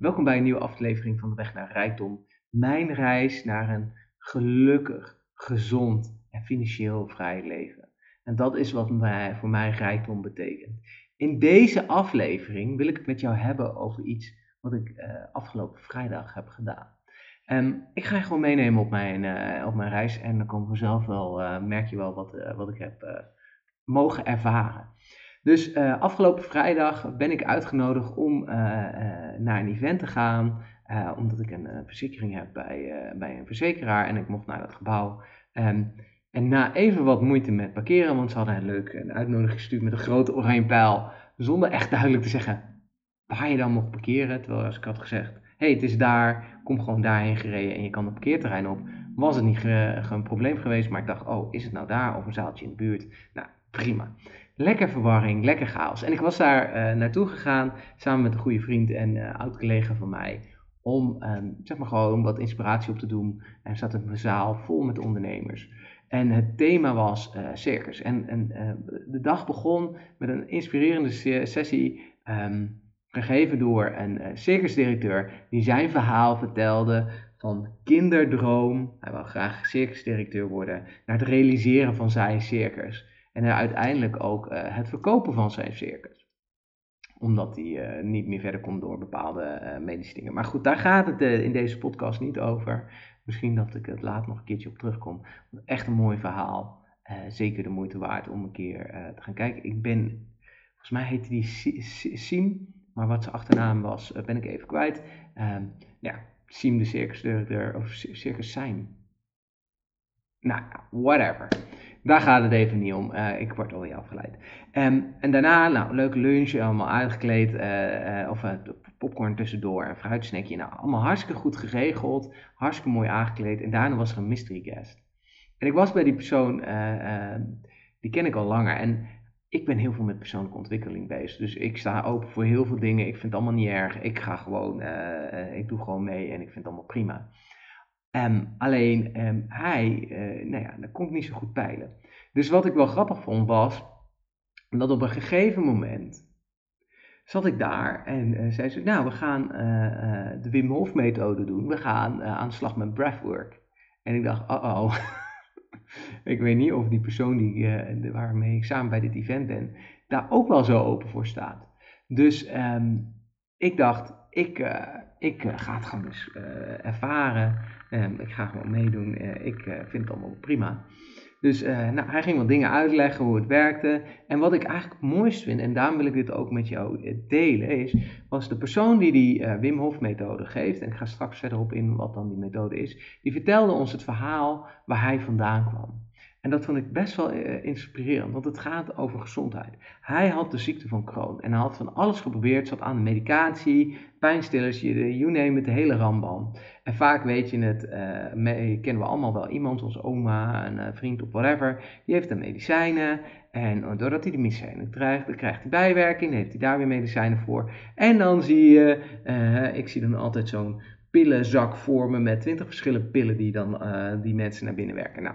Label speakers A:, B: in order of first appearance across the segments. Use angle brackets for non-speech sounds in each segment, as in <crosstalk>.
A: welkom bij een nieuwe aflevering van de Weg naar Rijkdom. Mijn reis naar een gelukkig, gezond en financieel vrij leven. En dat is wat mij, voor mij rijkdom betekent. In deze aflevering wil ik het met jou hebben over iets wat ik uh, afgelopen vrijdag heb gedaan. Um, ik ga je gewoon meenemen op mijn, uh, op mijn reis en dan kom vanzelf wel, uh, merk je wel wat, wat ik heb mogen ervaren. Dus uh, afgelopen vrijdag ben ik uitgenodigd om uh, uh, naar een event te gaan. omdat ik een verzekering heb bij, bij een verzekeraar en ik mocht naar dat gebouw. Um, en na even wat moeite met parkeren, want ze hadden een leuk een uitnodiging gestuurd met een grote oranje pijl. Zonder echt duidelijk te zeggen waar je dan mocht parkeren. Terwijl als ik had gezegd, hé hey, het is daar, kom gewoon daarheen gereden en je kan het parkeerterrein op. Was het niet een probleem geweest, maar ik dacht, oh is het nou daar of een zaaltje in de buurt? Nou prima. Lekker verwarring, lekker chaos. En ik was daar uh, naartoe gegaan samen met een goede vriend en uh, oud-collega van mij. Om um, zeg maar gewoon wat inspiratie op te doen. En zat een zaal vol met ondernemers. En het thema was uh, circus. En, en de dag begon met een inspirerende sessie. Um, gegeven door een circusdirecteur. Die zijn verhaal vertelde van kinderdroom. Hij wil graag circusdirecteur worden. Naar het realiseren van zijn circus. En uiteindelijk ook uh, het verkopen van zijn circus. Omdat hij uh, niet meer verder komt door bepaalde uh, medische dingen. Maar goed, daar gaat het in deze podcast niet over. Misschien dat ik het laat nog een keertje op terugkom. Echt een mooi verhaal. zeker de moeite waard om een keer te gaan kijken. Ik ben, volgens mij heette die Siem. Maar wat zijn achternaam was, ben ik even kwijt. Ehm, ja, Siem de circus, of circus zijn. Nou, whatever. Daar gaat het even niet om. Uh, ik word alweer afgeleid. Um, en daarna, nou, leuke lunch, allemaal uitgekleed. Uh, uh, of popcorn tussendoor, een fruitsnackje. Nou, allemaal hartstikke goed geregeld. Hartstikke mooi aangekleed. En daarna was er een mystery guest. En ik was bij die persoon, die ken ik al langer. En ik ben heel veel met persoonlijke ontwikkeling bezig. Dus ik sta open voor heel veel dingen. Ik vind het allemaal niet erg. Ik ga gewoon, ik doe gewoon mee en ik vind het allemaal prima. Um, alleen um, hij, uh, nou ja, dat kon ik niet zo goed peilen. Dus wat ik wel grappig vond was dat op een gegeven moment zat ik daar en uh, zei ze, nou we gaan uh, de Wim Hof methode doen. We gaan aan de slag met breathwork. En ik dacht, oh oh. <laughs> ik weet niet of die persoon die, waarmee ik samen bij dit event ben, daar ook wel zo open voor staat. Dus um, ik dacht, ik, ik ga het gewoon eens ervaren. Um, ik ga gewoon meedoen. Uh, ik uh, vind het allemaal prima. Dus uh, nou, hij ging wat dingen uitleggen hoe het werkte. En wat ik eigenlijk het mooist vind, en daarom wil ik dit ook met jou delen, is, was de persoon die die Wim Hof methode geeft, en ik ga straks verder op in wat dan die methode is, die vertelde ons het verhaal waar hij vandaan kwam. En dat vond ik best wel inspirerend, want het gaat over gezondheid. Hij had de ziekte van Crohn en hij had van alles geprobeerd, zat aan medicatie, pijnstillers, you name it, de hele rambam. En vaak weet je het, mee, kennen we allemaal wel iemand, onze oma, een uh, vriend of whatever, die heeft de medicijnen. En doordat hij de medicijnen krijgt, dan krijgt hij bijwerking, heeft hij daar weer medicijnen voor. En dan zie je, ik zie dan altijd zo'n pillenzak vormen met twintig verschillende pillen die dan die mensen naar binnen werken. Nou,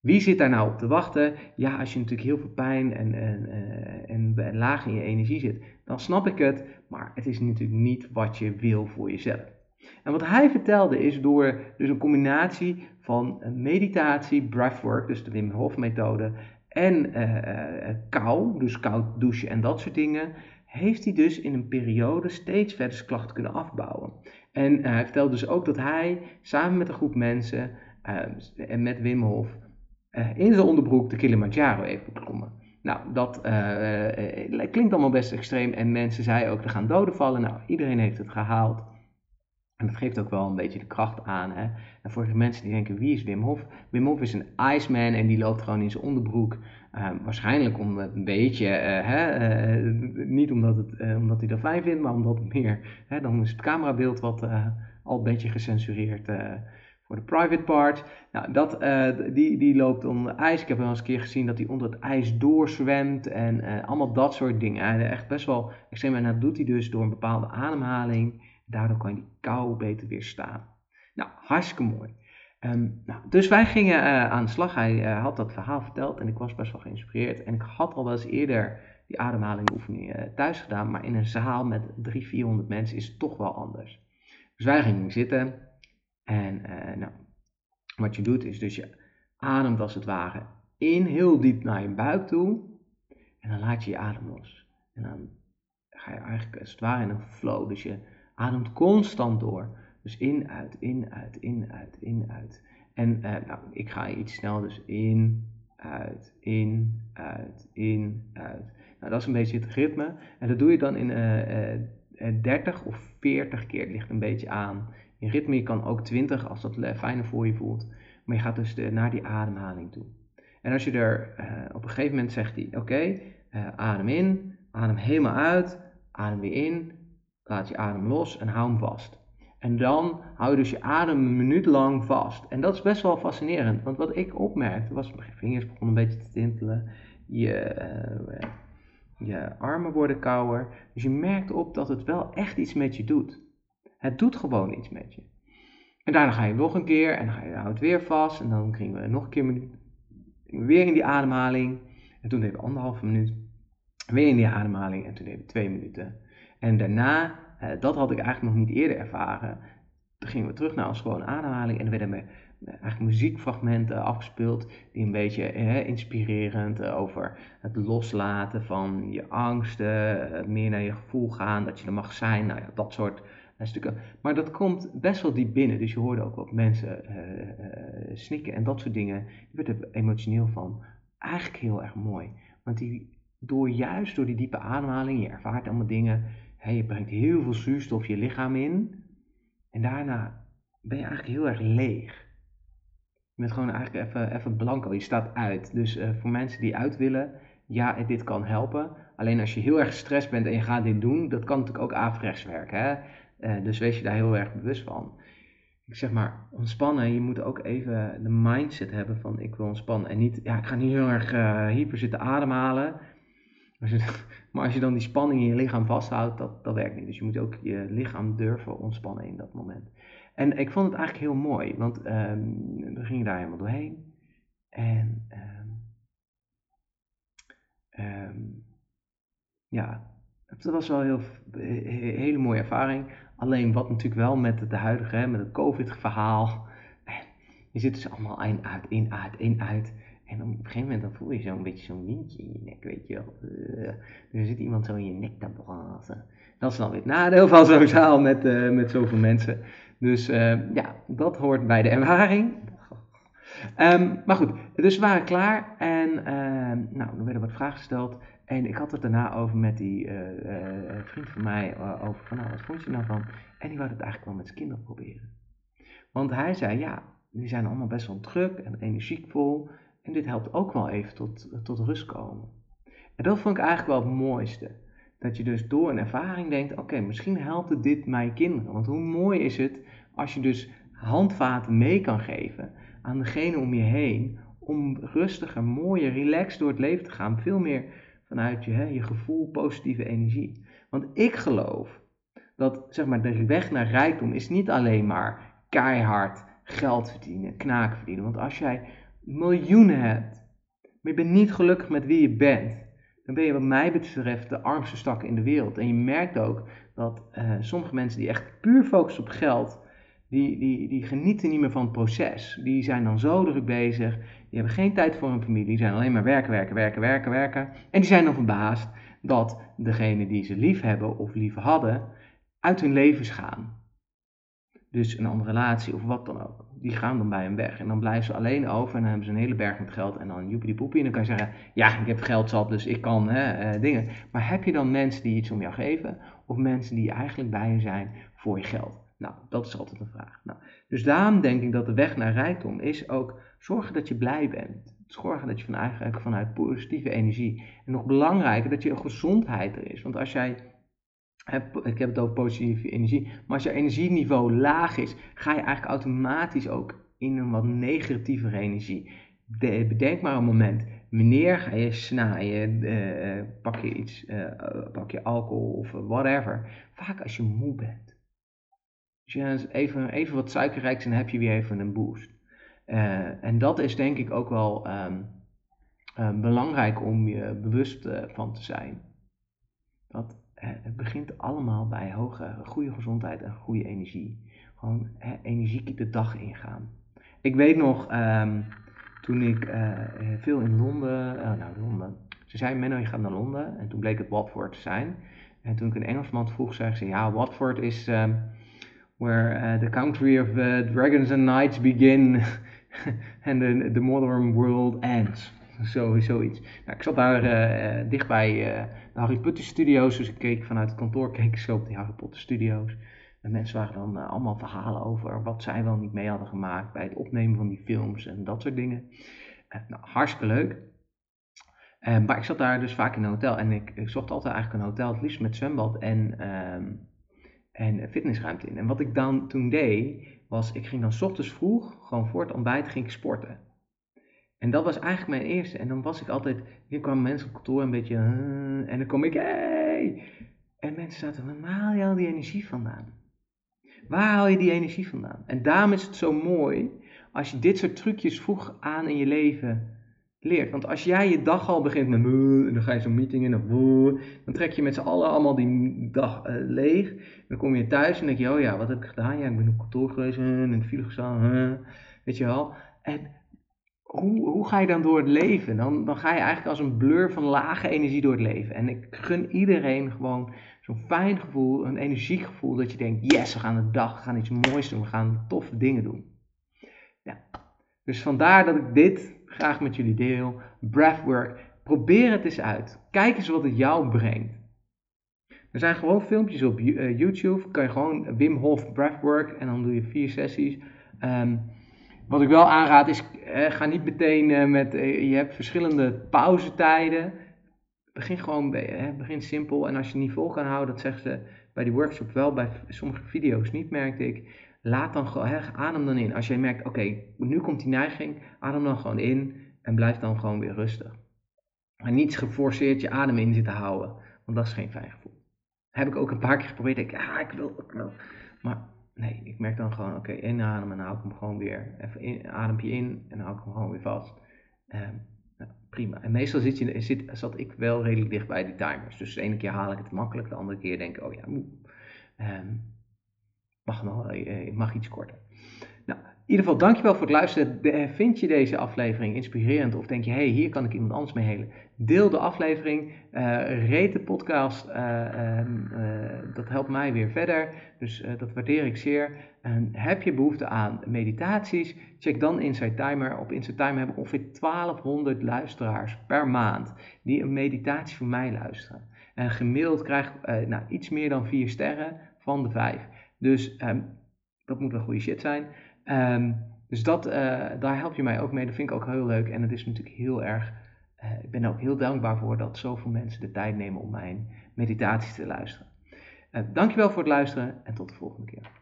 A: wie zit daar nou op te wachten? Ja, als je natuurlijk heel veel pijn en, en, eh, en, en laag in je energie zit, dan snap ik het. Maar het is natuurlijk niet wat je wil voor jezelf. En wat hij vertelde is door dus een combinatie van meditatie, breathwork, dus de Wim Hof methode, en uh, kou, dus koud douchen en dat soort dingen, heeft hij dus in een periode steeds verder zijn klachten kunnen afbouwen. En hij vertelde dus ook dat hij samen met een groep mensen en met Wim Hof in zijn onderbroek de Kilimanjaro heeft beklommen. Nou, dat klinkt allemaal best extreem en mensen zeiden ook er gaan doden vallen. Nou, iedereen heeft het gehaald. En dat geeft ook wel een beetje de kracht aan. Hè? En voor de mensen die denken, wie is Wim Hof? Wim Hof is een Iceman en die loopt gewoon in zijn onderbroek. Uh, waarschijnlijk om het een beetje, uh, hè, uh, niet omdat, het, omdat hij dat fijn vindt, maar omdat meer, hè, dan is het camerabeeld wat al een beetje gecensureerd voor de private part. Nou, dat, die, die loopt onder ijs. Ik heb wel eens een keer gezien dat hij onder het ijs doorzwemt en allemaal dat soort dingen. Hij echt best wel extreem. En dat doet hij dus door een bepaalde ademhaling. Daardoor kan je die kou beter weerstaan. Nou, hartstikke mooi. Um, nou, dus wij gingen uh, aan de slag. Hij had dat verhaal verteld en ik was best wel geïnspireerd. En ik had al wel eens eerder die ademhalingoefeningen thuis gedaan, maar in een zaal met 300, 400 mensen is het toch wel anders. Dus wij gingen zitten en nou, wat je doet is dus je ademt als het ware in heel diep naar je buik toe en dan laat je je adem los. En dan ga je eigenlijk als het ware in een flow, dus je ademt constant door. Dus in, uit, in, uit, in, uit, in, uit. En uh, nou, ik ga iets snel, dus in, uit, in, uit, in, uit. Nou, dat is een beetje het ritme. En dat doe je dan in uh, uh, 30 of 40 keer. Het ligt een beetje aan. In ritme je kan ook 20 als dat fijner voor je voelt. Maar je gaat dus naar die ademhaling toe. En als je er op een gegeven moment zegt oké, adem in, adem helemaal uit, adem weer in, laat je adem los en hou hem vast. En dan hou je dus je adem een minuut lang vast. En dat is best wel fascinerend, want wat ik opmerkte was, mijn vingers begonnen een beetje te tintelen, je, uh, je armen worden kouder. Dus je merkt op dat het wel echt iets met je doet. Het doet gewoon iets met je. En daarna ga je nog een keer en dan ga je houdt weer vast. En dan gingen we nog een keer weer in die ademhaling. En toen deden we anderhalve minuut. Weer in die ademhaling en toen deden we twee minuten. En daarna, eh, dat had ik eigenlijk nog niet eerder ervaren. Toen gingen we terug naar onze gewone ademhaling en er werden we eigenlijk muziekfragmenten afgespeeld die een beetje eh, inspirerend over het loslaten van je angsten, meer naar je gevoel gaan, dat je er mag zijn, nou ja, dat soort stukken. Maar dat komt best wel diep binnen, dus je hoorde ook wat mensen snikken en dat soort dingen. Je werd er emotioneel van. Eigenlijk heel erg mooi, want die, door juist door die diepe ademhaling, je ervaart allemaal dingen, hè, je brengt heel veel zuurstof je lichaam in en daarna ben je eigenlijk heel erg leeg. Je bent gewoon eigenlijk even, even blanco, je staat uit. Dus uh, voor mensen die uit willen, ja, dit kan helpen. Alleen als je heel erg gestrest bent en je gaat dit doen, dat kan natuurlijk ook averechts werken. Hè? Uh, dus wees je daar heel erg bewust van. Ik zeg maar, ontspannen, je moet ook even de mindset hebben van ik wil ontspannen. En niet, ja, ik ga niet heel erg uh, hyper zitten ademhalen. <laughs> Maar als je dan die spanning in je lichaam vasthoudt, dat, dat werkt niet. Dus je moet ook je lichaam durven ontspannen in dat moment. En ik vond het eigenlijk heel mooi, want um, we gingen daar helemaal doorheen. En um, um, ja, het was wel een hele mooie ervaring. Alleen wat natuurlijk wel met de huidige, met het COVID-verhaal. <laughs> Je zit dus allemaal in, uit, in, uit, in, uit. En op een gegeven moment dan voel je zo'n beetje zo'n windje in je nek, weet je wel. Uh, er zit iemand zo in je nek te blazen. Dat is dan weer het nadeel van zo'n zaal met, uh, met zoveel mensen. Dus uh, ja, dat hoort bij de ervaring. Um, maar goed, dus we waren klaar en uh, nou, er werden wat vragen gesteld. En ik had het daarna over met die vriend van mij, over van nou, wat vond je nou van? En die wou het eigenlijk wel met zijn kinderen proberen. Want hij zei, ja, die zijn allemaal best wel druk en energiekvol. En dit helpt ook wel even tot, tot rust komen. En dat vond ik eigenlijk wel het mooiste. Dat je dus door een ervaring denkt, oké, misschien helpt dit mijn kinderen. Want hoe mooi is het als je dus handvaten mee kan geven aan degene om je heen. Om rustiger, mooier, relaxed door het leven te gaan. Veel meer vanuit je, hè, je gevoel, positieve energie. Want ik geloof dat zeg maar, de weg naar rijkdom is niet alleen maar keihard geld verdienen, knaken verdienen. Want als jij miljoenen hebt, maar je bent niet gelukkig met wie je bent, dan ben je wat mij betreft de armste stak in de wereld. En je merkt ook dat uh, sommige mensen die echt puur focussen op geld, die, die, die genieten niet meer van het proces. Die zijn dan zo druk bezig, die hebben geen tijd voor hun familie, die zijn alleen maar werken, werken, werken, werken, werken. En die zijn dan verbaasd dat degene die ze lief hebben of lief hadden, uit hun levens gaan. Dus een andere relatie of wat dan ook. Die gaan dan bij hem weg. En dan blijven ze alleen over en dan hebben ze een hele berg met geld. En dan joepie poepie. En dan kan je zeggen, ja, ik heb geld zat, dus ik kan hè, uh, dingen. Maar heb je dan mensen die iets om jou geven? Of mensen die eigenlijk bij je zijn voor je geld? Nou, dat is altijd een vraag. Nou, dus daarom denk ik dat de weg naar rijkdom is ook zorgen dat je blij bent. Zorgen dat je eigenlijk vanuit positieve energie. En nog belangrijker, dat je gezondheid er is. Want als jij ik heb het over positieve energie. Maar als je energieniveau laag is, ga je eigenlijk automatisch ook in een wat negatievere energie. bedenk maar een moment. Wanneer ga je snijden, uh, pak je iets, uh, pak je alcohol of whatever. Vaak als je moe bent. Even, even wat suikerrijks en heb je weer even een boost. En dat is denk ik ook wel um, belangrijk om je bewust van te zijn. Dat het begint allemaal bij hoge, goede gezondheid en goede energie. Gewoon energiek de dag ingaan. Ik weet nog, ehm, toen ik veel in Londen, nou Londen, ze zei Menno je gaat naar Londen en toen bleek het Watford te zijn. En toen ik een Engelsman vroeg, zei ze ja Watford is... Um, where the country of dragons and knights begin <laughs> and the modern world ends. <laughs> Zo, zoiets. Nou, ik zat daar uh, dichtbij de Harry Potter Studios, dus ik keek vanuit het kantoor <laughs> keek ik zo op die Harry Potter Studios. En mensen waren dan allemaal verhalen over wat zij wel niet mee hadden gemaakt bij het opnemen van die films en dat soort dingen. nou, hartstikke leuk. maar ik zat daar dus vaak in een hotel en ik, ik zocht altijd eigenlijk een hotel, het liefst met zwembad en ehm, en fitnessruimte in. En wat ik dan toen deed, was ik ging dan s ochtends vroeg, gewoon voor het ontbijt, ging ik sporten. En dat was eigenlijk mijn eerste. En dan was ik altijd, hier kwamen mensen op kantoor een beetje, en dan kom ik, hey! En mensen zaten, waar haal je al die energie vandaan? Waar haal je die energie vandaan? En daarom is het zo mooi, als je dit soort trucjes vroeg aan in je leven leert. Want als jij je dag al begint met en dan ga je zo'n meeting in, dan trek je met z'n allen allemaal die dag uh, leeg. Dan kom je thuis en denk je, oh ja, wat heb ik gedaan? Ja, ik ben op kantoor geweest en in de file gestaan, weet je wel. En hoe, hoe ga je dan door het leven? Dan, dan ga je eigenlijk als een blur van lage energie door het leven. En ik gun iedereen gewoon zo'n fijn gevoel, een energiek gevoel, dat je denkt, yes, we gaan de dag, we gaan iets moois doen, we gaan toffe dingen doen. Ja. Dus vandaar dat ik dit graag met jullie deel. Breathwork. Probeer het eens uit. Kijk eens wat het jou brengt. Er zijn gewoon filmpjes op eh, YouTube. Kan je gewoon Wim Hof Breathwork en dan doe je vier sessies. Ehm, wat ik wel aanraad is, eh, ga niet meteen uh, met, je hebt verschillende pauzetijden. Begin gewoon, begin simpel. En als je niet vol kan houden, dat zeggen ze bij die workshop wel, bij sommige video's niet, merkte ik. Laat dan gewoon, adem dan in. Als jij merkt, oké, nu komt die neiging, adem dan gewoon in en blijf dan gewoon weer rustig. En niet geforceerd je adem in zitten houden, want dat is geen fijn gevoel. Heb ik ook een paar keer geprobeerd, denk ik, ah, ik wil, ik wil. Maar nee, ik merk dan gewoon, oké, inademen en hou ik hem gewoon weer, even in, adempje in en hou ik hem gewoon weer vast. Ehm, nou, prima. En meestal zit je, zit, zat ik wel redelijk dicht bij die timers. Dus de ene keer haal ik het makkelijk, de andere keer denk ik, oh ja, moe. Um, mag, nog, eh, mag iets korter. In ieder geval, dankjewel voor het luisteren. Vind je deze aflevering inspirerend of denk je, hey, hier kan ik iemand anders mee helen? Deel de aflevering, uh, de podcast, uh, dat helpt mij weer verder, dus dat waardeer ik zeer. En heb je behoefte aan meditaties, check dan Inside Timer. Op Inside Timer heb ik ongeveer 1200 luisteraars per maand die een meditatie van mij luisteren. En gemiddeld krijg ik nou, iets meer dan 4 sterren van de 5. Dus um, dat moet wel goede shit zijn. Um, dus dat, uh, daar help je mij ook mee. Dat vind ik ook heel leuk. En het is natuurlijk heel erg. Uh, ik ben er ook heel dankbaar voor dat zoveel mensen de tijd nemen om mijn meditaties te luisteren. Uh, dankjewel voor het luisteren en tot de volgende keer.